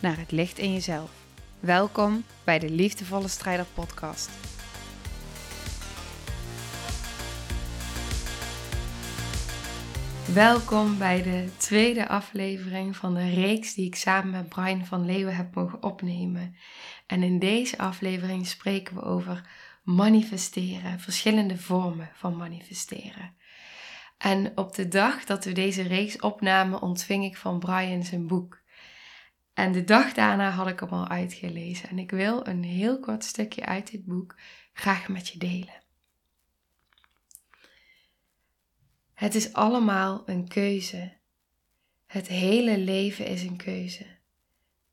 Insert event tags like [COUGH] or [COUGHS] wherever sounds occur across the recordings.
naar het licht in jezelf. Welkom bij de Liefdevolle Strijder Podcast. Welkom bij de tweede aflevering van de reeks die ik samen met Brian van Leeuwen heb mogen opnemen. En in deze aflevering spreken we over manifesteren, verschillende vormen van manifesteren. En op de dag dat we deze reeks opnamen, ontving ik van Brian zijn boek. En de dag daarna had ik hem al uitgelezen. En ik wil een heel kort stukje uit dit boek graag met je delen. Het is allemaal een keuze. Het hele leven is een keuze.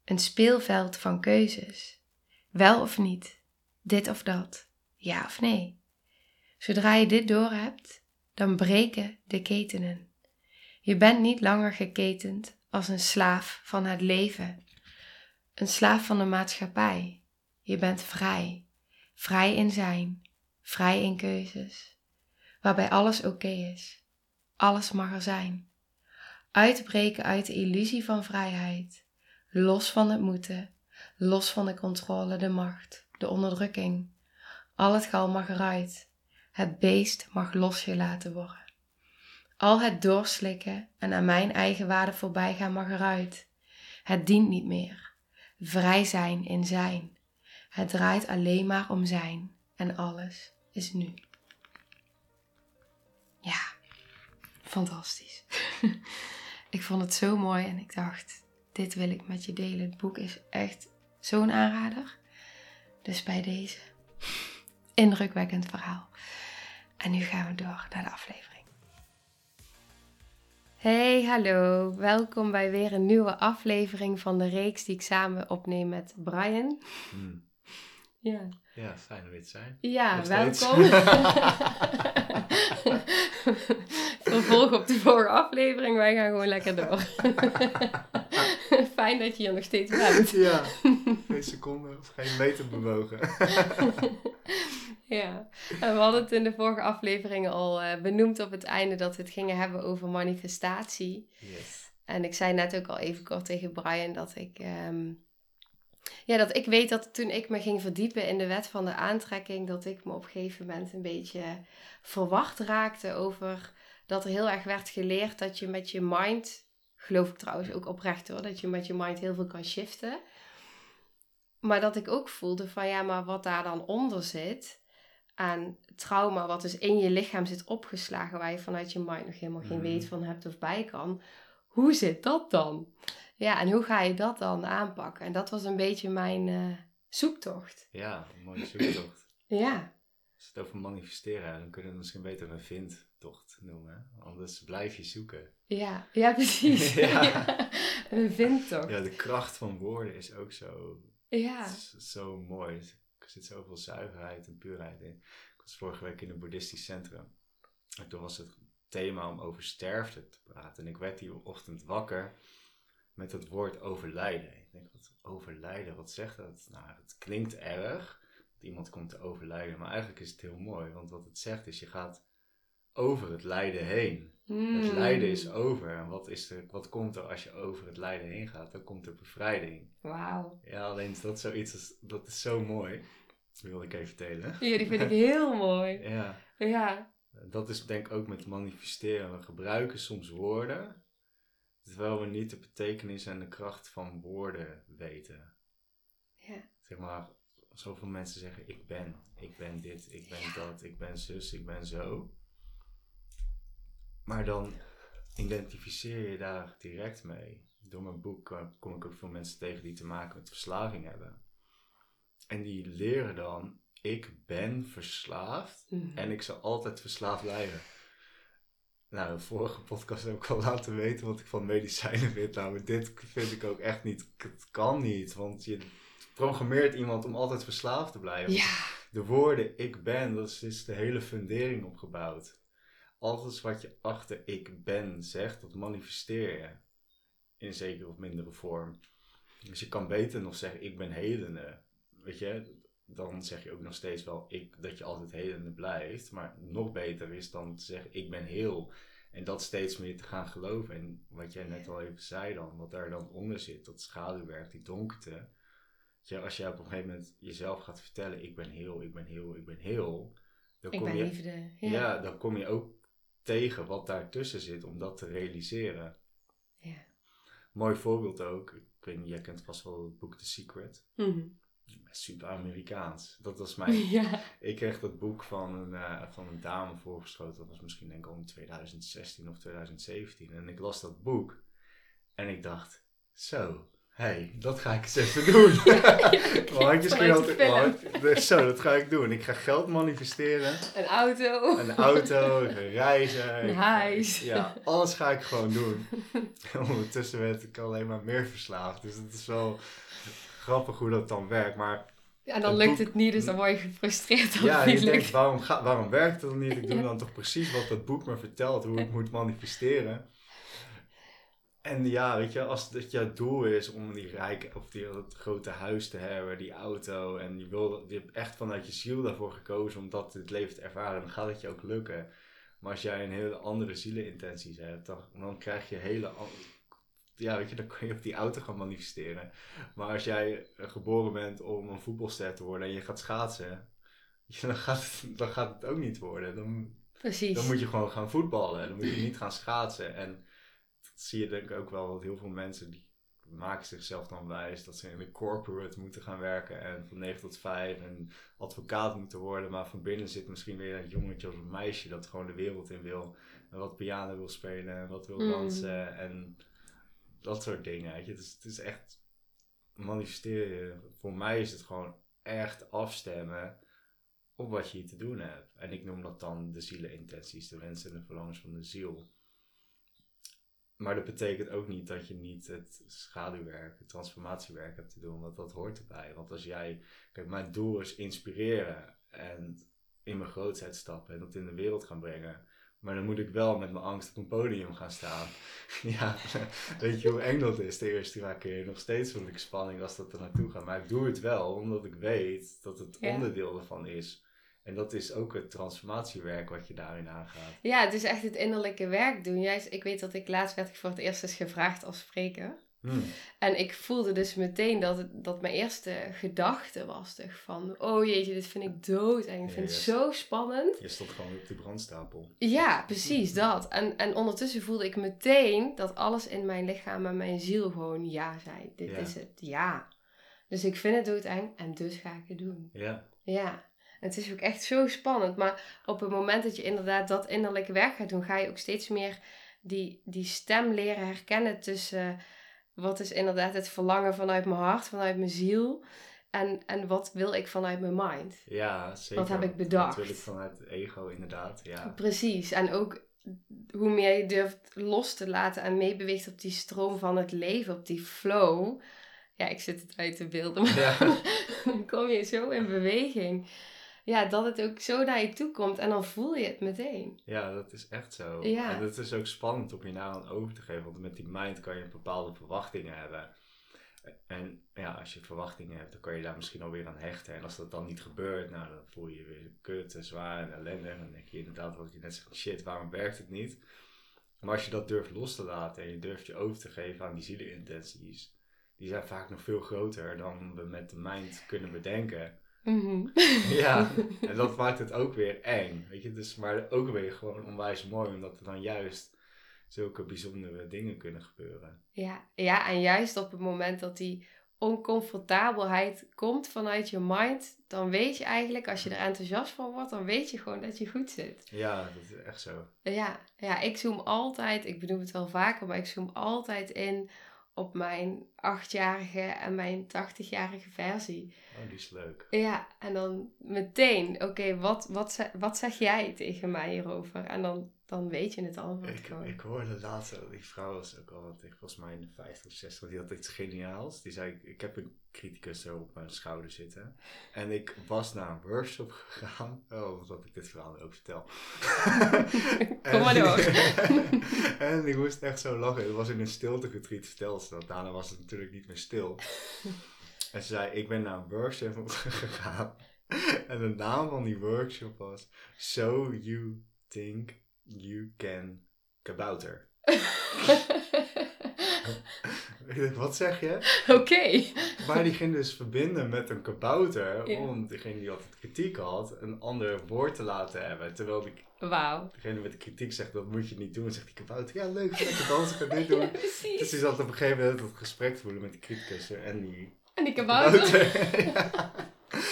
Een speelveld van keuzes. Wel of niet, dit of dat, ja of nee. Zodra je dit doorhebt, dan breken de ketenen. Je bent niet langer geketend als een slaaf van het leven, een slaaf van de maatschappij. Je bent vrij, vrij in zijn, vrij in keuzes, waarbij alles oké is. Alles mag er zijn. Uitbreken uit de illusie van vrijheid, los van het moeten, los van de controle, de macht, de onderdrukking. Al het gal mag eruit. Het beest mag losgelaten worden. Al het doorslikken en aan mijn eigen waarde voorbij gaan mag eruit. Het dient niet meer. Vrij zijn in zijn. Het draait alleen maar om zijn en alles is nu. Ja, fantastisch. [LAUGHS] ik vond het zo mooi en ik dacht, dit wil ik met je delen. Het boek is echt zo'n aanrader. Dus bij deze [LAUGHS] indrukwekkend verhaal. En nu gaan we door naar de aflevering. Hey, hallo. Welkom bij weer een nieuwe aflevering van de reeks die ik samen opneem met Brian. Hmm. Ja, Ja, fijn om weer te zijn. ja welkom. [LAUGHS] Vervolg op de vorige aflevering. Wij gaan gewoon lekker door. [LAUGHS] [LAUGHS] Fijn dat je hier nog steeds bent. Ja, [LAUGHS] geen seconde of geen meter bewogen. [LAUGHS] Ja, en we hadden het in de vorige aflevering al eh, benoemd op het einde dat we het gingen hebben over manifestatie. Yes. En ik zei net ook al even kort tegen Brian dat ik, ehm, ja, dat ik weet dat toen ik me ging verdiepen in de wet van de aantrekking, dat ik me op een gegeven moment een beetje verwacht raakte over dat er heel erg werd geleerd dat je met je mind, geloof ik trouwens ook oprecht hoor, dat je met je mind heel veel kan shiften. Maar dat ik ook voelde van ja, maar wat daar dan onder zit aan trauma, wat dus in je lichaam zit opgeslagen, waar je vanuit je mind nog helemaal geen Mhm. weet van hebt of bij kan. Hoe zit dat dan? Ja, en hoe ga je dat dan aanpakken? En dat was een beetje mijn eh, zoektocht. Ja, een mooie zoektocht. [CLEARS THROAT] Ja, Als het over manifesteren dan kunnen we het misschien beter een vindtocht noemen. Anders blijf je zoeken. Ja, ja precies. [LAUGHS] Ja. Ja. Een vindtocht. Ja, de kracht van woorden is ook zo, Ja. zo mooi. Er zit zoveel zuiverheid en puurheid in. Ik was vorige week in een boeddhistisch centrum. En toen was het thema om over sterfte te praten. En ik werd die ochtend wakker met het woord overlijden. Ik denk, wat overlijden, wat zegt dat? Nou, het klinkt erg dat iemand komt te overlijden. Maar eigenlijk is het heel mooi. Want wat het zegt is, je gaat over het lijden heen. Het Mm. lijden is over. En wat, is er, wat komt er als je over het lijden heen gaat? Dan komt er bevrijding. Wauw. Ja, alleen dat zoiets, als- dat is zo mooi. Dat wilde ik even delen. Ja, die vind ik [LAUGHS] heel mooi. Ja, Ja. dat is denk ik ook met manifesteren. We gebruiken soms woorden, terwijl we niet de betekenis en de kracht van woorden weten. Ja. Zeg maar, zoveel mensen zeggen ik ben, ik ben dit, ik ben dat, ik ben zus, ik ben zo. Maar dan identificeer je daar direct mee. Door mijn boek eh, kom ik ook veel mensen tegen die te maken met verslaving hebben. En die leren dan, ik ben verslaafd Mhm. en ik zal altijd verslaafd blijven. nou, de vorige podcast heb ik al laten weten wat ik van medicijnen vind. Nou, maar dit vind ik ook echt niet. Het kan niet, want je programmeert iemand om altijd verslaafd te blijven. Ja. De woorden ik ben, dat is, is de hele fundering opgebouwd. Alles wat je achter ik ben zegt, dat manifesteer je. In zekere of mindere vorm. Dus je kan beter nog zeggen ik ben hedende. Weet je, dan zeg je ook nog steeds wel ik, dat je altijd hedende blijft. Maar nog beter is dan te zeggen ik ben heel. En dat steeds meer te gaan geloven. En wat jij net al even zei dan, wat daar dan onder zit, dat schaduwwerk, die donkerte. Ja, als je op een gegeven moment jezelf gaat vertellen ik ben heel, ik ben heel, ik ben heel. Dan Ik kom ben je, liefde. ja. Ja. dan kom je ook tegen wat daartussen zit om dat te realiseren. Ja. Mooi voorbeeld ook. Ik weet niet, jij kent vast wel het boek The Secret. Mhm. Super Amerikaans. Dat was [LAUGHS] mijn. ja. ik kreeg dat boek van een, eh, van een dame voorgeschoten. Dat was misschien denk ik al in 2016 of 2017. En ik las dat boek. En ik dacht, zo, hey, dat ga ik eens even [LAUGHS] doen. Altijd- want- dus zo, dat ga ik doen. Ik ga geld manifesteren. Een auto. Een auto, ik ga reizen. [LAUGHS] Een ik- huis. Ja, alles ga ik gewoon doen. [LAUGHS] Ondertussen werd ik alleen maar meer verslaafd. Dus het is wel grappig hoe dat dan werkt. Maar En dan Het lukt boek- het niet, dus dan word je gefrustreerd dat ja, je denkt, waarom, ga, waarom werkt het dan niet? Ik doe Ja. dan toch precies wat dat boek me vertelt, hoe ik moet manifesteren. En ja, weet je, als het jouw doel is om die rijke of die, dat grote huis te hebben, die auto, en je, wil, je hebt echt vanuit je ziel daarvoor gekozen om dat het leven te ervaren, dan gaat het je ook lukken. Maar als jij een hele andere zielenintenties hebt, dan, dan krijg je hele ja, weet je, dan kun je op die auto gaan manifesteren. Maar als jij eh, geboren bent om een voetbalster te worden en je gaat schaatsen, dan, gaat het, dan gaat het ook niet worden. Dan, Precies. dan moet je gewoon gaan voetballen. Dan moet je niet gaan schaatsen. En zie je denk ik ook wel, dat heel veel mensen die maken zichzelf dan wijs dat ze in de corporate moeten gaan werken en van 9 tot 5 en advocaat moeten worden. Maar van binnen zit misschien weer een jongetje of een meisje dat gewoon de wereld in wil. En wat piano wil spelen en wat wil Mm. dansen en dat soort dingen. Weet je. Dus het is echt manifesteren. Voor mij is het gewoon echt afstemmen op wat je hier te doen hebt. En ik noem dat dan de zielenintenties, de wensen en de verlangens van de ziel. Maar dat betekent ook niet dat je niet het schaduwwerk, het transformatiewerk hebt te doen, want dat hoort erbij. Want als jij, kijk, mijn doel is inspireren en in mijn grootheid stappen en dat in de wereld gaan brengen. Maar dan moet ik wel met mijn angst op een podium gaan staan. [LAUGHS] ja, [LAUGHS] weet je hoe eng dat is de eerste keer? Nog steeds voel ik spanning als dat er naartoe gaat. Maar ik doe het wel, omdat ik weet dat het Ja. onderdeel ervan is. En dat is ook het transformatiewerk wat je daarin aangaat. Ja, het is echt het innerlijke werk doen. Juist, ik weet dat ik laatst werd ik voor het eerst eens gevraagd als spreker. Hmm. En ik voelde dus meteen dat, het, dat mijn eerste gedachte was toch van... Oh jeetje, dit vind ik dood en ik vind het zo spannend. Je stond gewoon op die brandstapel. Ja, precies dat. En, en ondertussen voelde ik meteen dat alles in mijn lichaam en mijn ziel gewoon ja zei. Dit Ja. is het, ja. Dus ik vind het doodeng en dus ga ik het doen. Ja, Ja. Het is ook echt zo spannend. Maar op het moment dat je inderdaad dat innerlijke werk gaat doen, ga je ook steeds meer die, die stem leren herkennen tussen wat is inderdaad het verlangen vanuit mijn hart, vanuit mijn ziel. En, en wat wil ik vanuit mijn mind? ja zeker. Wat heb ik bedacht? Natuurlijk vanuit het ego, inderdaad. Ja. Precies. En ook hoe meer je durft los te laten en meebeweegt op die stroom van het leven, op die flow. Ja, ik zit het uit te beelden, maar Ja. [LAUGHS] dan kom je zo in beweging. Ja, dat het ook zo naar je toe komt en dan voel je het meteen. ja, dat is echt zo. Ja. En het is ook spannend om je nou aan over te geven. Want met die mind kan je bepaalde verwachtingen hebben. En ja, als je verwachtingen hebt, dan kan je daar misschien alweer aan hechten. En als dat dan niet gebeurt, nou, dan voel je je weer kut en zwaar en ellende. En dan denk je inderdaad wat je net zegt, shit, waarom werkt het niet? Maar als je dat durft los te laten en je durft je over te geven aan die zielenintenties, die zijn vaak nog veel groter dan we met de mind kunnen bedenken. Mhm. Ja, [LAUGHS] en dat maakt het ook weer eng, weet je. Dus, maar ook weer gewoon onwijs mooi, omdat er dan juist zulke bijzondere dingen kunnen gebeuren. Ja, ja, en juist op het moment dat die oncomfortabelheid komt vanuit je mind, dan weet je eigenlijk, als je er enthousiast van wordt, dan weet je gewoon dat je goed zit. Ja, dat is echt zo. Ja, ja, ik zoom altijd, ik benoem het wel vaker, maar ik zoom altijd in op mijn achtjarige en mijn tachtigjarige versie. Oh, die is leuk. Ja, en dan meteen, oké, wat, wat, wat zeg jij tegen mij hierover? En dan dan weet je het antwoord Ik, gewoon. ik hoorde laatst, die vrouw was ook al, ik, volgens mij in de 50 of 60, die had iets geniaals. Die zei, ik heb een criticus zo op mijn schouder zitten. En ik was naar een workshop gegaan. Oh, wat ik dit verhaal ook vertel. [LAUGHS] Kom maar door. [LAUGHS] en ik moest echt zo lachen. Het was in een stiltegetreat, vertelde ze dat. Daarna was het natuurlijk niet meer stil. En ze zei, ik ben naar een workshop [LAUGHS] gegaan. En de naam van die workshop was So You Think You Can Kabouter. Ik dacht, wat zeg je? [LAUGHS] Oké. Maar die ging dus verbinden met een kabouter Ja. om degene die altijd kritiek had, een ander woord te laten hebben. Terwijl die, degene met de kritiek zegt, dat moet je niet doen. En zegt die kabouter, ja leuk, lekker dansen, ga dit [LAUGHS] doen. precies. Dus die zat op een gegeven moment het gesprek te voelen met die criticus en die En die [LAUGHS] kabouter. kabouter. Ja.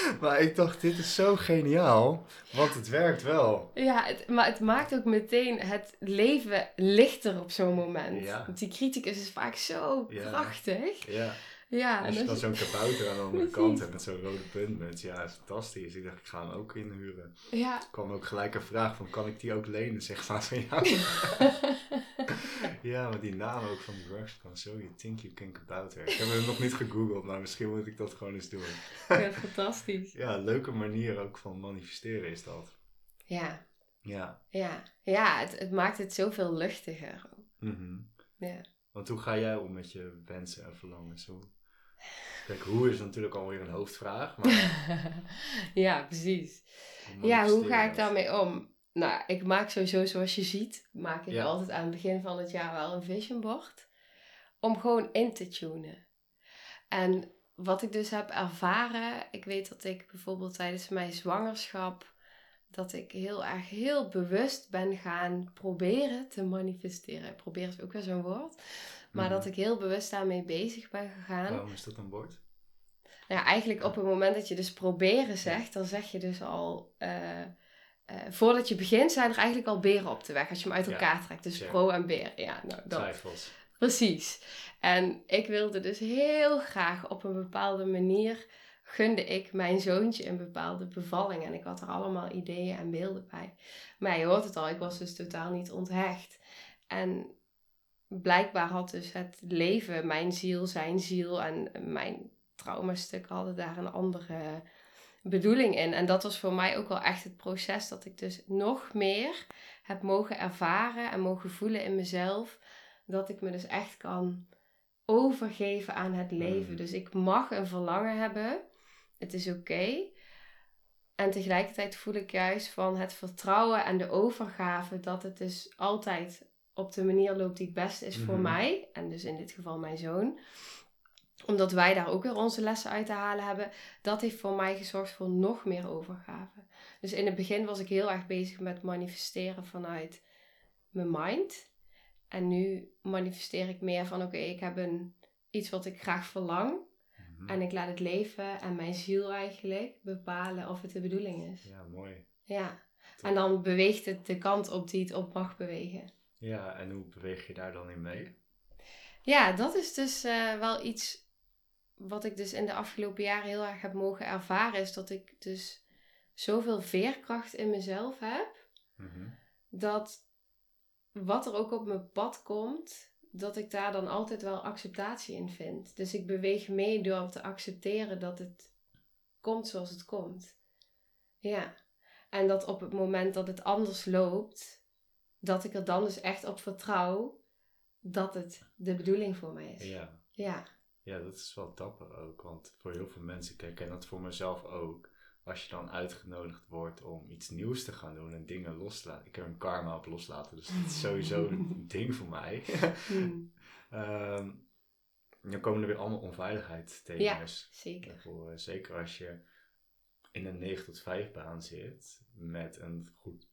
[LAUGHS] Maar ik dacht, dit is zo geniaal, want het werkt wel. Ja, het, maar het maakt ook meteen het leven lichter op zo'n moment. Ja. Want die criticus is vaak zo Ja. prachtig. Ja, Ja, en je dan zo'n kabouter aan de [LAUGHS] andere kant hebt met zo'n rode puntmuts, ja, is fantastisch. Ik dacht, ik ga hem ook inhuren. ja. Er kwam ook gelijk een vraag van, kan ik die ook lenen? Zeg maar van jou. [LAUGHS] ja, maar die naam ook van die workshop van So You Think You Can Kabouter. Ik heb hem nog niet gegoogeld, maar misschien moet ik dat gewoon eens doen. ja, fantastisch. Ja, leuke manier ook van manifesteren is dat. Ja, Ja. ja. Ja, het, het maakt het zoveel luchtiger. Mhm. Ja. Want hoe ga jij om met je wensen en verlangens? Hoe... Kijk, hoe is natuurlijk alweer een hoofdvraag, maar [LAUGHS] ja, precies. Ja, hoe ga ik daarmee om? Nou, ik maak sowieso, zoals je ziet, maak ik Ja. altijd aan het begin van het jaar wel een vision board. Om gewoon in te tunen. En wat ik dus heb ervaren, ik weet dat ik bijvoorbeeld tijdens mijn zwangerschap, dat ik heel erg heel bewust ben gaan proberen te manifesteren. Proberen is ook weer zo'n woord. Maar Mhm. dat ik heel bewust daarmee bezig ben gegaan. Waarom is dat een woord? Nou ja, eigenlijk op het moment dat je dus proberen zegt, dan zeg je dus al. eh, eh, voordat je begint, zijn er eigenlijk al beren op de weg. Als je hem uit Ja, elkaar trekt. Dus pro en beer. Ja, nou, dat. Twijfels. Precies. En ik wilde dus heel graag op een bepaalde manier. gunde ik mijn zoontje een bepaalde bevalling. En ik had er allemaal ideeën en beelden bij. Maar je hoort het al, ik was dus totaal niet onthecht. En blijkbaar had dus het leven, mijn ziel, zijn ziel en mijn traumastuk hadden daar een andere bedoeling in. En dat was voor mij ook wel echt het proces dat ik dus nog meer heb mogen ervaren en mogen voelen in mezelf. Dat ik me dus echt kan overgeven aan het leven. Mm. Dus ik mag een verlangen hebben. Het is oké. En tegelijkertijd voel ik juist van het vertrouwen en de overgave dat het dus altijd op de manier loopt die het beste is voor Mhm. mij. En dus in dit geval mijn zoon. Omdat wij daar ook weer onze lessen uit te halen hebben. Dat heeft voor mij gezorgd voor nog meer overgave. Dus in het begin was ik heel erg bezig met manifesteren vanuit mijn mind. En nu manifesteer ik meer van oké, ik heb een, iets wat ik graag verlang. Mhm. En ik laat het leven en mijn ziel eigenlijk bepalen of het de bedoeling is. Ja, mooi. Ja. Top. En dan beweegt het de kant op die het op mag bewegen. Ja, en hoe beweeg je daar dan in mee? Ja, dat is dus eh, wel iets wat ik dus in de afgelopen jaren heel erg heb mogen ervaren. Is dat ik dus zoveel veerkracht in mezelf heb. Mhm. Dat wat er ook op mijn pad komt, dat ik daar dan altijd wel acceptatie in vind. Dus ik beweeg mee door te accepteren dat het komt zoals het komt. Ja. En dat op het moment dat het anders loopt, dat ik er dan dus echt op vertrouw dat het de bedoeling voor mij is. Ja. Ja. Ja, dat is wel dapper ook. Want voor heel veel mensen, kijk, en dat voor mezelf ook. Als je dan uitgenodigd wordt om iets nieuws te gaan doen en dingen los te laten. Ik heb een karma op loslaten, dus dat is sowieso [LAUGHS] een ding voor mij. [LAUGHS] Ehm, dan komen er weer allemaal onveiligheidsthema's zeker. naar voren. Zeker als je in een 9 tot 5 baan zit met een goed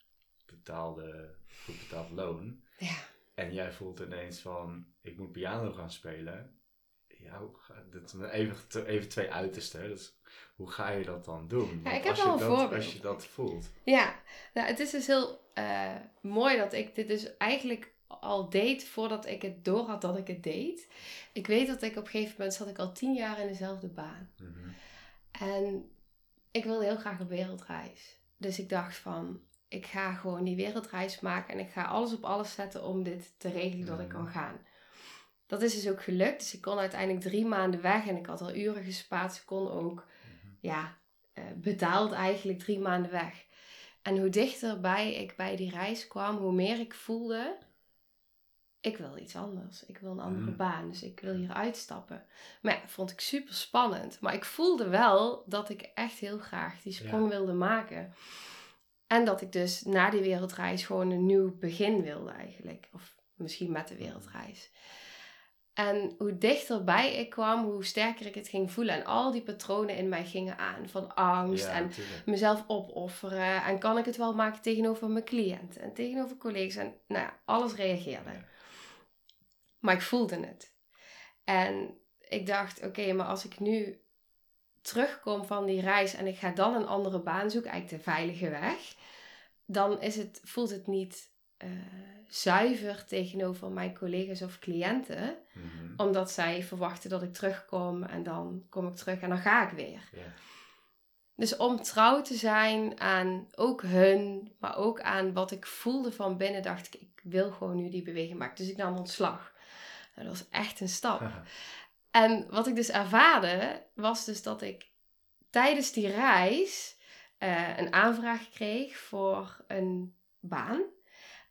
betaalde, goed betaald loon. Ja. En jij voelt ineens van, ik moet piano gaan spelen. Ja, hoe ga, dat zijn even, even twee uitersten. Dus hoe ga je dat dan doen? Want ik heb als, je wel een dat, voorbeeld. als je dat voelt. Ja, nou, het is dus heel eh, mooi dat ik dit dus eigenlijk al deed voordat ik het door had dat ik het deed. Ik weet dat ik op een gegeven moment zat ik al tien jaar in dezelfde baan. Mhm. En ik wilde heel graag op wereldreis. Dus ik dacht van, ik ga gewoon die wereldreis maken en ik ga alles op alles zetten om dit te regelen dat ik kan Mhm. gaan. Dat is dus ook gelukt. Dus ik kon uiteindelijk drie maanden weg en ik had al uren gespaard. Ze kon ook, Mhm. ja, eh, betaald eigenlijk drie maanden weg. En hoe dichterbij ik bij die reis kwam, hoe meer ik voelde, ik wil iets anders. Ik wil een andere Mm. baan, dus ik wil hier uitstappen. Maar ja, vond ik super spannend. Maar ik voelde wel dat ik echt heel graag die sprong wilde maken. En dat ik dus na die wereldreis gewoon een nieuw begin wilde eigenlijk. Of misschien met de wereldreis. En hoe dichterbij ik kwam, hoe sterker ik het ging voelen. En al die patronen in mij gingen aan. Van angst Ja, en natuurlijk. mezelf opofferen. En kan ik het wel maken tegenover mijn cliënten en tegenover collega's. En nou ja, alles reageerde. Ja. Maar ik voelde het. En ik dacht, oké, maar als ik nu terugkom van die reis en ik ga dan een andere baan zoeken, eigenlijk de veilige weg, dan is het, voelt het niet eh, zuiver tegenover mijn collega's of cliënten, Mhm. omdat zij verwachten dat ik terugkom en dan kom ik terug en dan ga ik weer. Dus om trouw te zijn aan ook hun, maar ook aan wat ik voelde van binnen, dacht ik, ik wil gewoon nu die beweging maken. Dus ik nam ontslag. Nou, dat was echt een stap. [LAUGHS] En wat ik dus ervaarde, was dus dat ik tijdens die reis eh, een aanvraag kreeg voor een baan.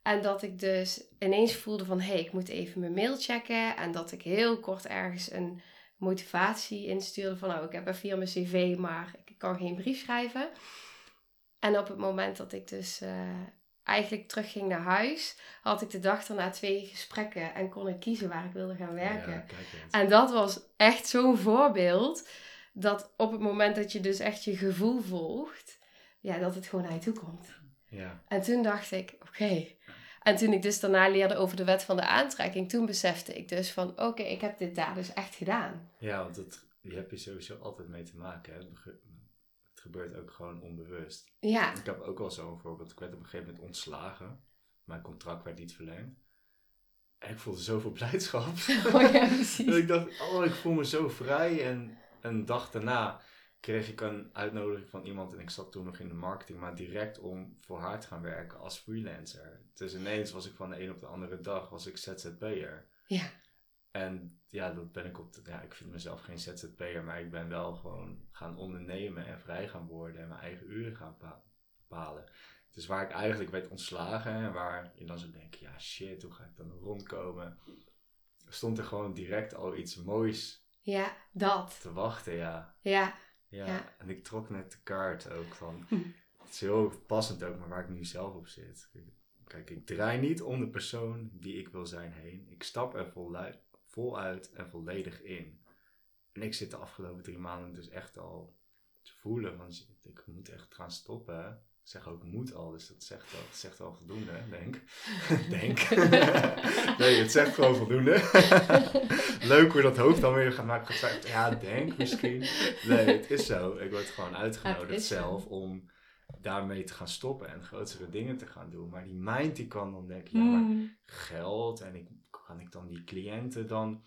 En dat ik dus ineens voelde van, hé, hey, ik moet even mijn mail checken. En dat ik heel kort ergens een motivatie instuurde van, nou, ik heb even hier mijn cv, maar ik kan geen brief schrijven. En op het moment dat ik dus eh, eigenlijk terugging naar huis, had ik de dag daarna twee gesprekken en kon ik kiezen waar ik wilde gaan werken. Ja. En dat was echt zo'n voorbeeld. Dat op het moment dat je dus echt je gevoel volgt, ja, dat het gewoon naar je toe komt. Ja. En toen dacht ik, oké. En toen ik dus daarna leerde over de wet van de aantrekking, toen besefte ik dus van, oké, ik heb dit daar dus echt gedaan. Ja, want dat, die heb je sowieso altijd mee te maken. Hè? Het ge- Het gebeurt ook gewoon onbewust. Ja, Ik heb ook wel zo'n voorbeeld. Ik werd op een gegeven moment ontslagen. Mijn contract werd niet verlengd. En ik voelde zoveel [LAUGHS] blijdschap. oh ja, dat precies. [LAUGHS] ik dacht, oh, ik voel me zo vrij. En een dag daarna kreeg ik een uitnodiging van iemand. En ik zat toen nog in de marketing. Maar direct om voor haar te gaan werken als freelancer. Dus ineens was ik van de een op de andere dag was ik ZZP'er. Ja, En ja, dat ben ik op. De, ja, ik vind mezelf geen ZZP'er, maar ik ben wel gewoon gaan ondernemen en vrij gaan worden en mijn eigen uren gaan pa- bepalen. Dus waar ik eigenlijk werd ontslagen en waar je dan zo denkt, ja shit, hoe ga ik dan rondkomen? Stond er gewoon direct al iets moois ja, dat. te wachten, ja. Ja, Ja, Ja. en ik trok net de kaart ook van. Hm. Het is heel passend ook, maar waar ik nu zelf op zit. Kijk, ik draai niet om de persoon die ik wil zijn heen. Ik stap er volui- voluit en volledig in. En ik zit de afgelopen drie maanden dus echt al te voelen van ik moet echt gaan stoppen. Ik zeg ook moet al, dus dat zegt al, zegt al voldoende, [LAUGHS] denk. denk. [LAUGHS] nee, het zegt gewoon voldoende. [LAUGHS] Leuk hoe dat hoofd dan weer gaat maken. Gaat ja, denk misschien. Nee, het is zo. Ik word gewoon uitgenodigd zelf om daarmee te gaan stoppen en grotere dingen te gaan doen. Maar die mind die kan dan denken, ja, maar Hmm. geld en ik, kan ik dan die cliënten dan,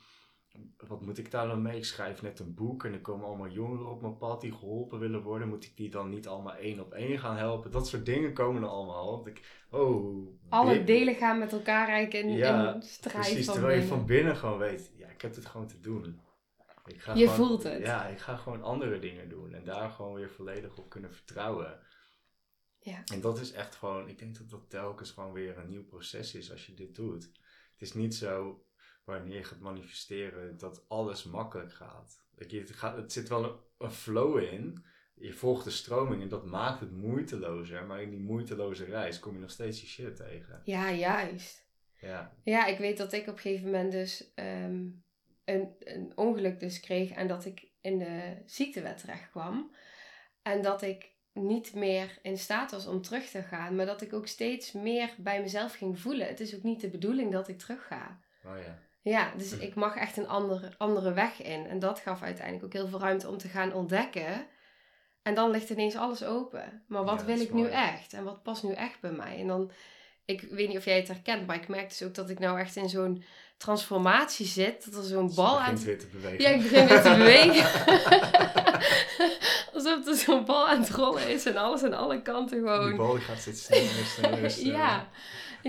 wat moet ik daar dan mee? Ik schrijf net een boek en er komen allemaal jongeren op mijn pad die geholpen willen worden. Moet ik die dan niet allemaal één op één gaan helpen? Dat soort dingen komen er allemaal. Want ik, oh, Alle dit- delen gaan met elkaar eigenlijk in, Ja, in strijd Precies, van terwijl je van binnen gewoon weet, ja, ik heb het gewoon te doen. Ik ga Je gewoon- voelt het. Ja, ik ga gewoon andere dingen doen en daar gewoon weer volledig op kunnen vertrouwen. Ja. En dat is echt gewoon, ik denk dat dat telkens gewoon weer een nieuw proces is als je dit doet. Het is niet zo wanneer je gaat manifesteren dat alles makkelijk gaat. Het, gaat het zit wel een, een flow in. Je volgt de stroming en dat maakt het moeitelozer. Maar in die moeiteloze reis kom je nog steeds die shit tegen. ja, juist. Ja, Ja, ik weet dat ik op een gegeven moment dus ehm, een, een ongeluk dus kreeg en dat ik in de ziektewet terecht kwam. En dat ik niet meer in staat was om terug te gaan, maar dat ik ook steeds meer bij mezelf ging voelen. Het is ook niet de bedoeling dat ik terug ga. oh ja. Ja, dus ik mag echt een andere, andere weg in. En dat gaf uiteindelijk ook heel veel ruimte om te gaan ontdekken. En dan ligt ineens alles open. Maar wat Ja, wil ik nu echt? En wat past nu echt bij mij? En dan, ik weet niet of jij het herkent, maar ik merk dus ook dat ik nou echt in zo'n transformatie zit, dat er zo'n bal aan... weer te bewegen. Ja, ik begin weer te [LAUGHS] bewegen. [LAUGHS] Alsof er zo'n bal aan het rollen is en alles aan alle kanten gewoon... Die bal gaat steeds sneller sneller [LAUGHS] sneller. Ja,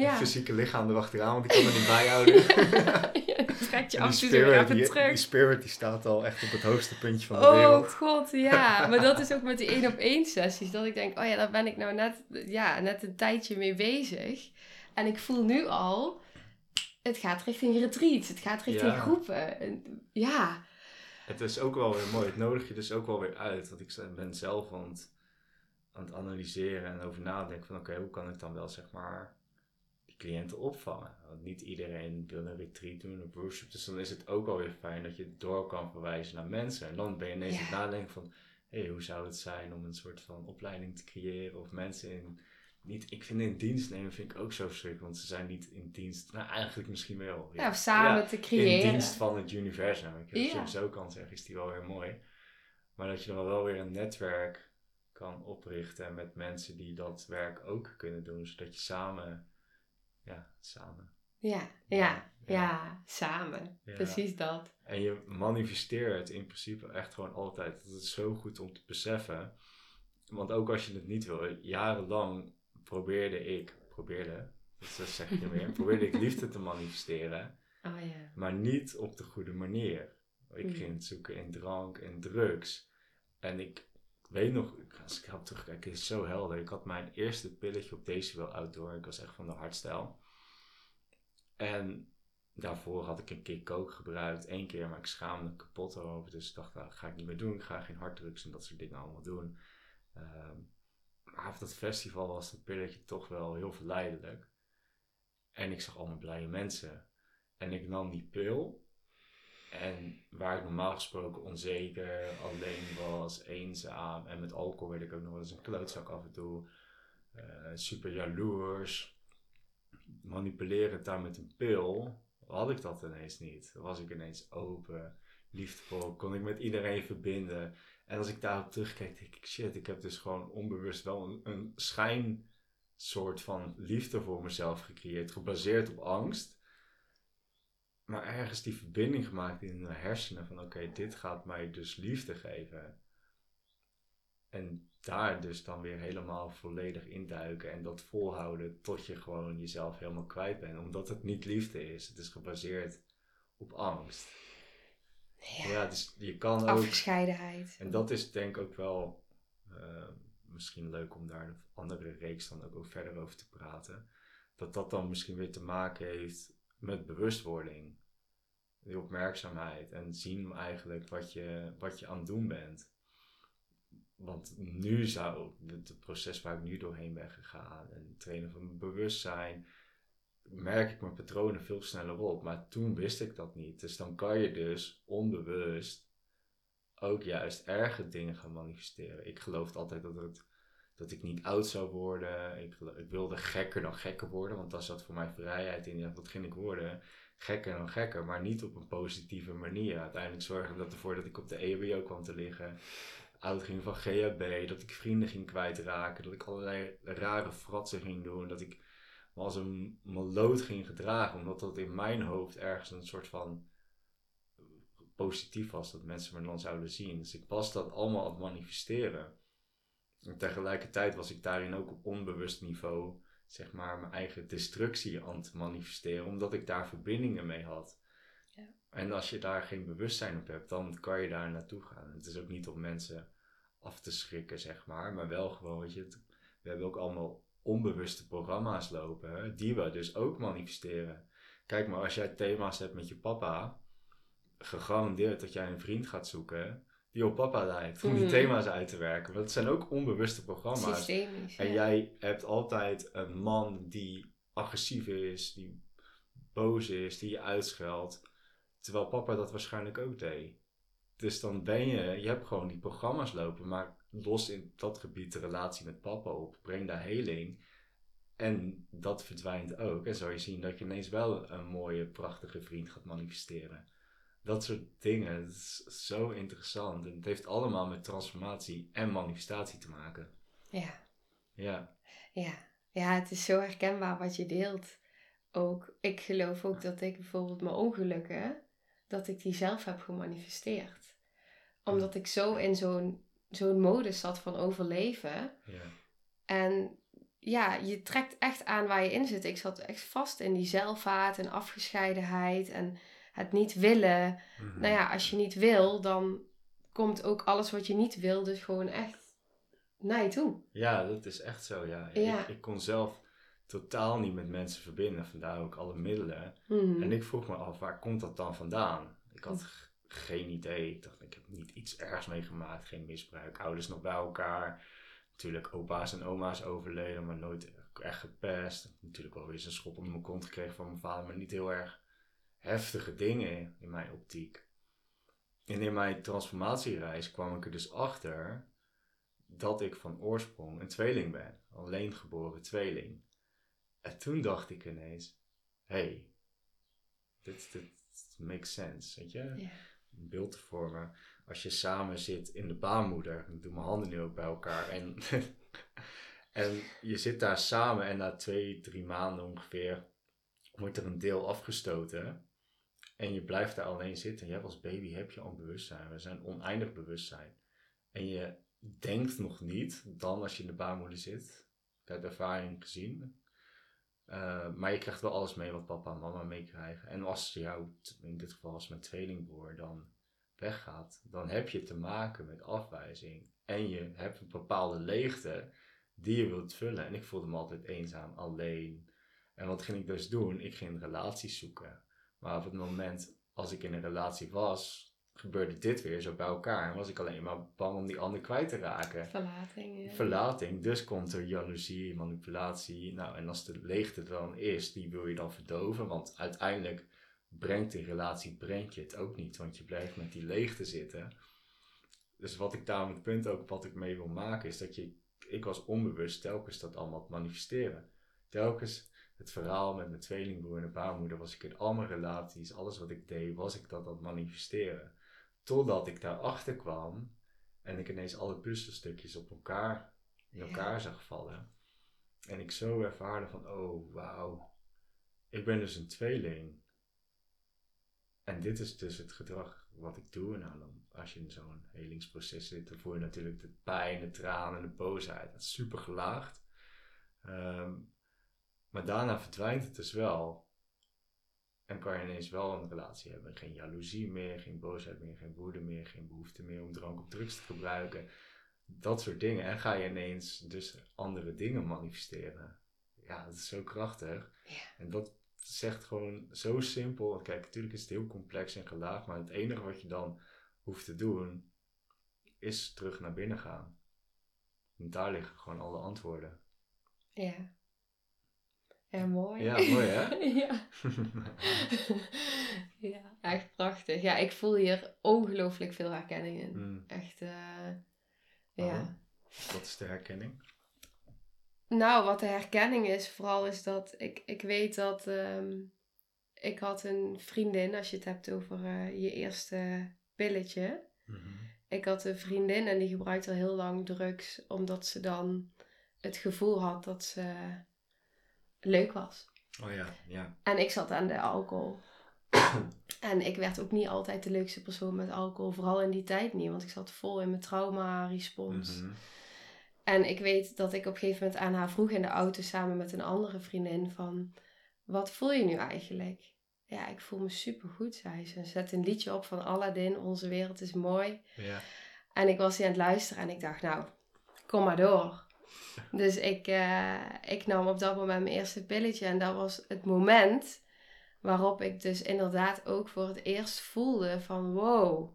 ja. Het fysieke lichaam erachteraan, want die kan er niet bijhouden. [LAUGHS] ja, dan trek je af die spirit, die, terug. die spirit die staat al echt op het hoogste puntje van de Oh wereld. god, ja. [LAUGHS] Maar dat is ook met die één op één sessies. Dat ik denk, oh ja, daar ben ik nou net, ja, net een tijdje mee bezig. En ik voel nu al, het gaat richting retreats. Het gaat richting Ja. groepen. En, ja, Het is ook wel weer mooi. Het nodig je dus ook wel weer uit. Want ik ben zelf aan het, aan het analyseren en over nadenken van oké, hoe kan ik dan wel zeg maar cliënten opvangen? Want niet iedereen wil een retreat doen, een workshop. Dus dan is het ook wel weer fijn dat je het door kan verwijzen naar mensen. En dan ben je ineens Ja. aan het nadenken van hé, hey, hoe zou het zijn om een soort van opleiding te creëren of mensen in niet, ik vind in dienst nemen vind ik ook zo verschrikkelijk, want ze zijn niet in dienst. Nou, eigenlijk misschien wel. ja of samen Ja, te in creëren. dienst van het universum. Ik, Ja. hem zo kan zeggen, is die wel weer mooi. Maar dat je dan wel weer een netwerk kan oprichten met mensen die dat werk ook kunnen doen, zodat je samen, ja, samen. Ja, ja, ja, samen. Precies dat. En je manifesteert in principe echt gewoon altijd. Dat is zo goed om te beseffen. Want ook als je het niet wil, jarenlang probeerde ik, probeerde, dat zeg ik niet meer, [LAUGHS] probeerde ik liefde te manifesteren. Oh ja. maar niet op de goede manier. Ik Hmm. ging het zoeken in drank en drugs. En ik weet nog, als ik erop terugkijk, is het zo helder. Ik had mijn eerste pilletje op Decibel Outdoor. Ik was echt van de hardstyle. En daarvoor had ik een keer coke gebruikt. één keer, maar ik schaamde me kapot over. Dus ik dacht, nou, dat ga ik niet meer doen. Ik ga geen harddrugs en dat soort dingen allemaal doen. Ehm, maar op dat festival was dat pilletje toch wel heel verleidelijk. En ik zag allemaal blije mensen. En ik nam die pil. En waar ik normaal gesproken onzeker, alleen was, eenzaam. En met alcohol werd ik ook nog eens een klootzak af en toe. eh, super jaloers. Daar met een pil. Had ik dat ineens niet. Was ik ineens open, liefdevol. Kon ik met iedereen verbinden. En als ik daarop terugkijk, denk ik, shit, ik heb dus gewoon onbewust wel een, een schijnsoort van liefde voor mezelf gecreëerd. Gebaseerd op angst maar ergens die verbinding gemaakt in mijn hersenen van oké, dit gaat mij dus liefde geven. En daar dus dan weer helemaal volledig induiken en dat volhouden tot je gewoon jezelf helemaal kwijt bent. Omdat het niet liefde is. Het is gebaseerd op angst. Ja. Ja, dus je kan ook... Afgescheidenheid. En dat is denk ik ook wel eh, misschien leuk om daar een andere reeks dan ook over verder over te praten. Dat dat dan misschien weer te maken heeft met bewustwording. Die opmerkzaamheid en zien eigenlijk wat je, wat je aan het doen bent. Want nu zou het, proces waar ik nu doorheen ben gegaan en trainen van mijn bewustzijn, merk ik mijn patronen veel sneller op. Maar toen wist ik dat niet. Dus dan kan je dus onbewust ook juist erge dingen gaan manifesteren. Ik geloofde altijd dat, het, dat ik niet oud zou worden. Ik, wilde gekker dan gekker worden, want daar zat voor mij vrijheid in. Ja, wat ging ik worden? Gekker dan gekker, maar niet op een positieve manier. Uiteindelijk zorgde dat ervoor dat ik op de EHBO kwam te liggen. Oud ging van GHB, dat ik vrienden ging kwijtraken, dat ik allerlei rare fratsen ging doen, dat ik me als een maloot ging gedragen, omdat dat in mijn hoofd ergens een soort van positief was, dat mensen me dan zouden zien. Dus ik was dat allemaal aan het manifesteren. En tegelijkertijd was ik daarin ook op onbewust niveau, zeg maar, mijn eigen destructie aan het manifesteren, omdat ik daar verbindingen mee had. Ja. En als je daar geen bewustzijn op hebt, dan kan je daar naartoe gaan. Het is ook niet om mensen af te schrikken, zeg maar, maar wel gewoon, weet je, het- we hebben ook allemaal onbewuste programma's lopen, hè, die we dus ook manifesteren. Kijk maar, als jij thema's hebt met je papa, gegarandeerd dat jij een vriend gaat zoeken die op papa lijkt, om die Mhm. thema's uit te werken. Want het zijn ook onbewuste programma's. Systemisch. En ja. jij hebt altijd een man die agressief is, die boos is, die je uitscheldt. Terwijl papa dat waarschijnlijk ook deed. Dus dan ben je, je hebt gewoon die programma's lopen, maar los in dat gebied de relatie met papa op. Breng daar heling. En dat verdwijnt ook. En zou je zien dat je ineens wel een mooie, prachtige vriend gaat manifesteren. Dat soort dingen, dat is zo interessant. En het heeft allemaal met transformatie en manifestatie te maken. Ja. Ja. Ja. ja, het is zo herkenbaar wat je deelt. ook, ik geloof ook dat ik bijvoorbeeld mijn ongelukken, dat ik die zelf heb gemanifesteerd. Omdat ik zo in zo'n zo'n modus zat van overleven. Ja. En ja, je trekt echt aan waar je in zit. Ik zat echt vast in die zelfhaat en afgescheidenheid en het niet willen. Mhm. Nou ja, als je niet wil, dan komt ook alles wat je niet wil dus gewoon echt naar je toe. Ja, dat is echt zo, ja. Ja. Ik, ik kon zelf totaal niet met mensen verbinden, vandaar ook alle middelen. Mhm. En ik vroeg me af, waar komt dat dan vandaan? Ik had geen idee. Ik dacht, ik heb niet iets ergs meegemaakt, geen misbruik. Ouders nog bij elkaar. Natuurlijk opa's en oma's overleden, maar nooit echt gepest. Natuurlijk wel eens een schop onder mijn kont gekregen van mijn vader, maar niet heel erg heftige dingen in mijn optiek. En in mijn transformatiereis kwam ik er dus achter dat ik van oorsprong een tweeling ben. Alleen geboren tweeling. En toen dacht ik ineens, hey, dit, dit makes sense, weet je? Een beeld te vormen. Als je samen zit in de baarmoeder, ik doe mijn handen nu ook bij elkaar. En, [LAUGHS] en je zit daar samen en na twee, drie maanden ongeveer wordt er een deel afgestoten. En je blijft daar alleen zitten. Hebt als baby heb je al bewustzijn. We zijn oneindig bewustzijn. En je denkt nog niet, dan als je in de baarmoeder zit, uit ervaring gezien. Uh, maar je krijgt wel alles mee wat papa en mama meekrijgen. En als jou, in dit geval als mijn tweelingbroer, dan weggaat, dan heb je te maken met afwijzing. En je hebt een bepaalde leegte die je wilt vullen. En ik voelde me altijd eenzaam, alleen. En wat ging ik dus doen? Ik ging relaties zoeken. Maar op het moment als ik in een relatie was, gebeurde dit weer zo bij elkaar. En was ik alleen maar bang om die ander kwijt te raken. Verlating. Ja. Verlating. Dus komt er jaloezie, manipulatie. Nou, en als de leegte er dan is, die wil je dan verdoven. Want uiteindelijk brengt die relatie brengt je het ook niet. Want je blijft met die leegte zitten. Dus wat ik daar met het punt ook wat ik mee wil maken, is dat je, ik was onbewust telkens dat allemaal te manifesteren. Telkens het verhaal met mijn tweelingbroer en de baarmoeder was ik in al mijn relaties, alles wat ik deed, was ik dat aan het manifesteren. Totdat ik daarachter kwam en ik ineens alle puzzelstukjes op elkaar, in elkaar ja. zag vallen. En ik zo ervaarde van, oh wauw, ik ben dus een tweeling. En dit is dus het gedrag wat ik doe. Nou, dan, als je in zo'n helingsproces zit, dan voel je natuurlijk de pijn, de tranen, de boosheid. Dat is super gelaagd. Um, maar daarna verdwijnt het dus wel. En kan je ineens wel een relatie hebben. Geen jaloezie meer, geen boosheid meer, geen woede meer, geen behoefte meer om drank of drugs te gebruiken. Dat soort dingen. En ga je ineens dus andere dingen manifesteren. Ja, dat is zo krachtig. Ja. En dat zegt gewoon zo simpel. Kijk, natuurlijk is het heel complex en gelaagd. Maar het enige wat je dan hoeft te doen, is terug naar binnen gaan. En daar liggen gewoon alle antwoorden. Ja. Ja, mooi. Ja, mooi hè? [LAUGHS] ja. [LAUGHS] ja, echt prachtig. Ja, ik voel hier ongelooflijk veel herkenning in. Mm. Echt, uh, Oh. ja. Wat is de herkenning? Nou, wat de herkenning is, vooral is dat ik, ik weet dat um, ik had een vriendin, als je het hebt over uh, je eerste pilletje. Mm -hmm. Ik had een vriendin en die gebruikte al heel lang drugs, omdat ze dan het gevoel had dat ze leuk was. Oh ja, ja. En ik zat aan de alcohol. [COUGHS] en ik werd ook niet altijd de leukste persoon met alcohol. Vooral in die tijd niet. Want ik zat vol in mijn trauma-respons. Mm -hmm. En ik weet dat ik op een gegeven moment aan haar vroeg in de auto samen met een andere vriendin van... Wat voel je nu eigenlijk? Ja, ik voel me supergoed, zei ze. Ze zet een liedje op van Aladdin. Onze wereld is mooi. Ja. En ik was hier aan het luisteren en ik dacht, nou, kom maar door. Dus ik, uh, ik nam op dat moment mijn eerste pilletje. En dat was het moment waarop ik dus inderdaad ook voor het eerst voelde van wow,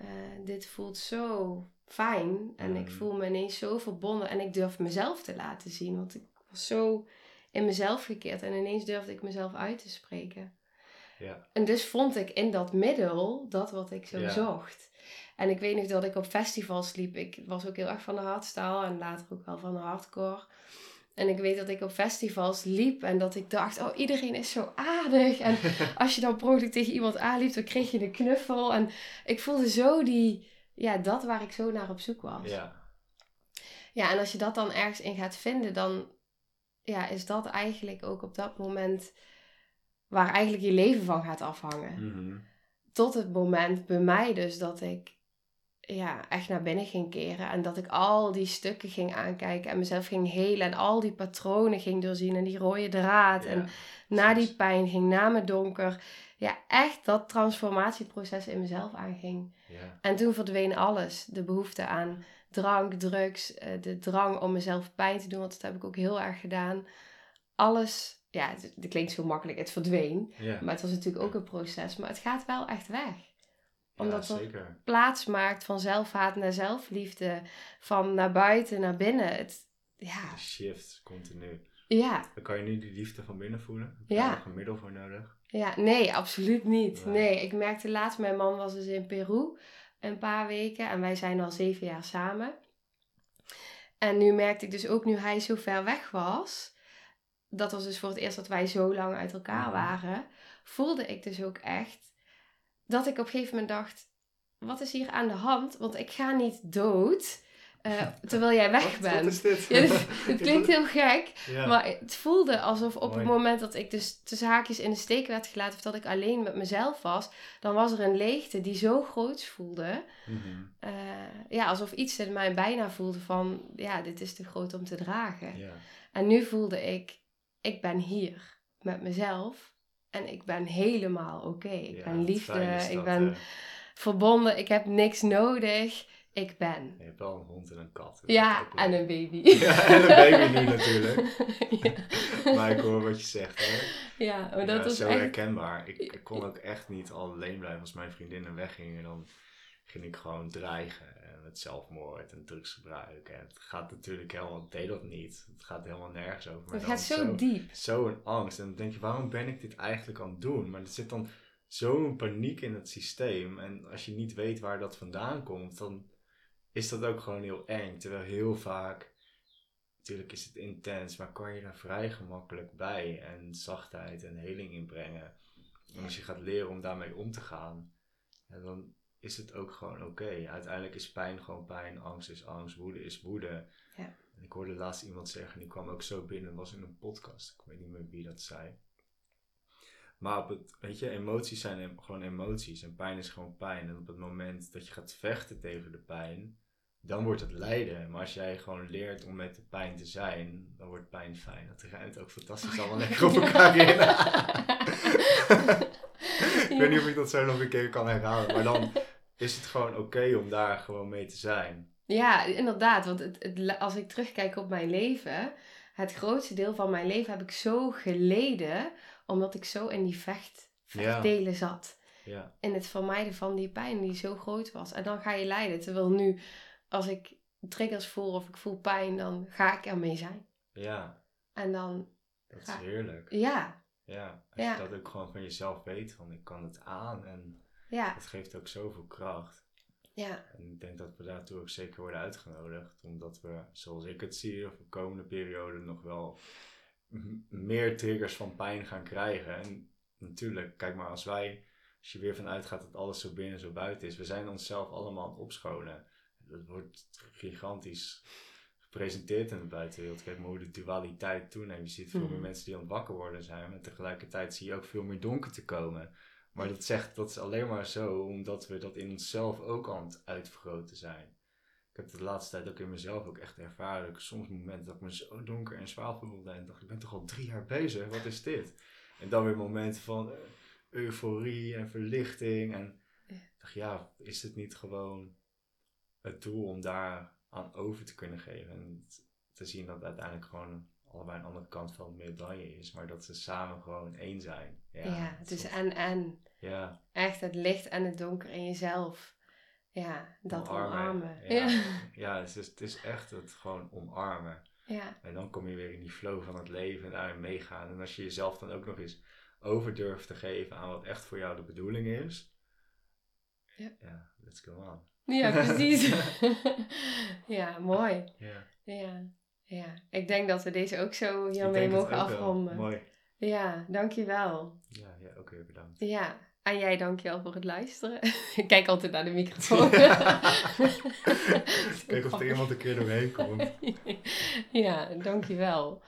uh, dit voelt zo fijn. En Mm. ik voel me ineens zo verbonden. En ik durf mezelf te laten zien. Want ik was zo in mezelf gekeerd. En ineens durfde ik mezelf uit te spreken. Ja. En dus vond ik in dat middel dat wat ik zo Ja. zocht. En ik weet nog dat ik op festivals liep. Ik was ook heel erg van de hardstyle en later ook wel van de hardcore. En ik weet dat ik op festivals liep en dat ik dacht, oh iedereen is zo aardig. En [LAUGHS] als je dan per tegen iemand aanliep, dan kreeg je een knuffel. En ik voelde zo die, ja, dat waar ik zo naar op zoek was. Ja. Ja, en als je dat dan ergens in gaat vinden, dan ja, is dat eigenlijk ook op dat moment waar eigenlijk je leven van gaat afhangen. Mhm. Tot het moment bij mij dus dat ik ja, echt naar binnen ging keren. En dat ik al die stukken ging aankijken en mezelf ging helen. En al die patronen ging doorzien en die rode draad. Ja, En na die pijn ging, na mijn donker. Ja, echt dat transformatieproces in mezelf aanging. Ja, En toen verdween alles. De behoefte aan drank, drugs, eh, de drang om mezelf pijn te doen. Want dat heb ik ook heel erg gedaan. Alles, ja, het, het klinkt zo makkelijk, het verdween. ja. Maar het was natuurlijk ook een proces. Maar het gaat wel echt weg. Omdat ja. Plaats maakt van zelfhaat naar zelfliefde. Van naar buiten naar binnen. Het, ja, De shift, continu. ja, Dan kan je nu die liefde van binnen voelen. Heb je Ja. daar nog een middel voor nodig? ja, nee, absoluut niet. Nee. Nee, ik merkte laatst, mijn man was dus in Peru een paar weken. En wij zijn al zeven jaar samen. En nu merkte ik dus ook, nu hij zo ver weg was. Dat was dus voor het eerst dat wij zo lang uit elkaar Mhm. waren. Voelde ik dus ook echt dat ik op een gegeven moment dacht: wat is hier aan de hand? Want ik ga niet dood eh, [LAUGHS] terwijl jij weg Wat, bent. wat is dit? [LAUGHS] Ja, het, [LAUGHS] het klinkt heel gek, Ja. maar het voelde alsof op Mooi. het moment dat ik dus tussen haakjes in de steek werd gelaten, of dat ik alleen met mezelf was, dan was er een leegte die zo groot voelde. Mhm. Eh, ja, alsof iets in mij bijna voelde van, ja, dit is te groot om te dragen. Ja. En nu voelde ik, ik ben hier met mezelf en ik ben helemaal oké. Ik Ja, ben liefde, is ik ben verbonden, ik heb niks nodig. Ik ben. je hebt wel een hond en een kat. Ja, is en een baby. [LAUGHS] Ja, en een baby nu [LAUGHS] natuurlijk. ja. [LAUGHS] Maar ik hoor wat je zegt, hè. ja, maar dat was zo echt... herkenbaar. Ik, ik kon ook echt niet alleen blijven als mijn vriendinnen weggingen. Dan ging ik gewoon dreigen met zelfmoord en drugsgebruik. En het gaat natuurlijk helemaal, deed dat niet. Het gaat helemaal nergens over. Maar Het gaat zo diep. Zo'n angst. En dan denk je, waarom ben ik dit eigenlijk aan het doen? Maar er zit dan zo'n paniek in het systeem. En als je niet weet waar dat vandaan komt, dan is dat ook gewoon heel eng. Terwijl heel vaak, natuurlijk is het intens, maar kan je daar vrij gemakkelijk bij en zachtheid en heling in brengen. En als je gaat leren om daarmee om te gaan, dan is het ook gewoon oké. Uiteindelijk is pijn gewoon pijn, angst is angst, woede is woede. Ja. En ik hoorde laatst iemand zeggen, die kwam ook zo binnen, was in een podcast, ik weet niet meer wie dat zei. Maar op het, weet je, emoties zijn gewoon emoties en pijn is gewoon pijn. En op het moment dat je gaat vechten tegen de pijn, dan wordt het lijden. Maar als jij gewoon leert om met de pijn te zijn, dan wordt pijn fijn. Dat ruimt ook fantastisch allemaal lekker op elkaar in. [LAUGHS] [LAUGHS] ik weet niet of ik dat zo nog een keer kan herhalen, maar dan is het gewoon oké om daar gewoon mee te zijn. Ja, inderdaad. Want het, het, als ik terugkijk op mijn leven, het grootste deel van mijn leven heb ik zo geleden, omdat ik zo in die vecht, Ja. vechtdelen zat. Ja, In het vermijden van die pijn die zo groot was. En dan ga je lijden. Terwijl nu, als ik triggers voel of ik voel pijn, dan ga ik ermee zijn. ja En dan, dat is heerlijk. ja, Ja, als Ja. je dat ook gewoon van jezelf weet, van ik kan het aan en ja, dat geeft ook zoveel kracht. ja, En ik denk dat we daartoe ook zeker worden uitgenodigd. Omdat we, zoals ik het zie, of de komende periode nog wel meer triggers van pijn gaan krijgen. En natuurlijk, kijk maar, als wij, als je weer vanuit gaat dat alles zo binnen, zo buiten is. We zijn onszelf allemaal aan het opschonen. Dat wordt gigantisch gepresenteerd in de buitenwereld. Kijk maar hoe de dualiteit toeneemt. Je ziet veel meer Mhm. mensen die aan het wakker worden zijn. Maar tegelijkertijd zie je ook veel meer donker te komen. Maar dat zegt, dat is alleen maar zo omdat we dat in onszelf ook aan het uitvergroten zijn. Ik heb de laatste tijd ook in mezelf ook echt ervaren. Ik soms momenten dat ik me zo donker en zwaar voelde. En dacht, ik ben toch al drie jaar bezig, wat is dit? En dan weer momenten van eh, euforie en verlichting. En ik dacht, ja, is het niet gewoon het doel om daar aan over te kunnen geven? En te zien dat uiteindelijk gewoon allebei een andere kant van de medaille is. Maar dat ze samen gewoon één zijn. ja. Ja, het is en en. Ja, Echt het licht en het donker in jezelf. Ja, dat omarmen. Ja, Ja. [LAUGHS] ja. het, is, het is echt het gewoon omarmen. ja. En dan kom je weer in die flow van het leven en daarin meegaan. En als je jezelf dan ook nog eens over durft te geven aan wat echt voor jou de bedoeling is. Ja. Ja, let's go on. Ja, precies. [LAUGHS] [LAUGHS] ja, mooi. Ja, Ja, ja. Ik denk dat we deze ook zo hiermee mogen afronden. Mooi. Ja, Ja, dankjewel. ja, ook weer bedankt. Ja, en jij dankjewel voor het luisteren. [LAUGHS] Ik kijk altijd naar de microfoon. [LAUGHS] [LAUGHS] Kijk of er iemand een keer doorheen komt. ja, dankjewel.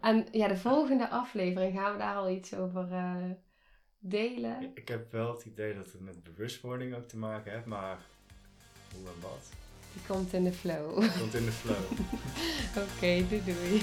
En ja, de volgende aflevering gaan we daar al iets over uh, delen. Ik heb wel het idee dat het met bewustwording ook te maken heeft, maar hoe en wat? Die komt in de flow. Die komt in de flow. Oké, okay, doei doei.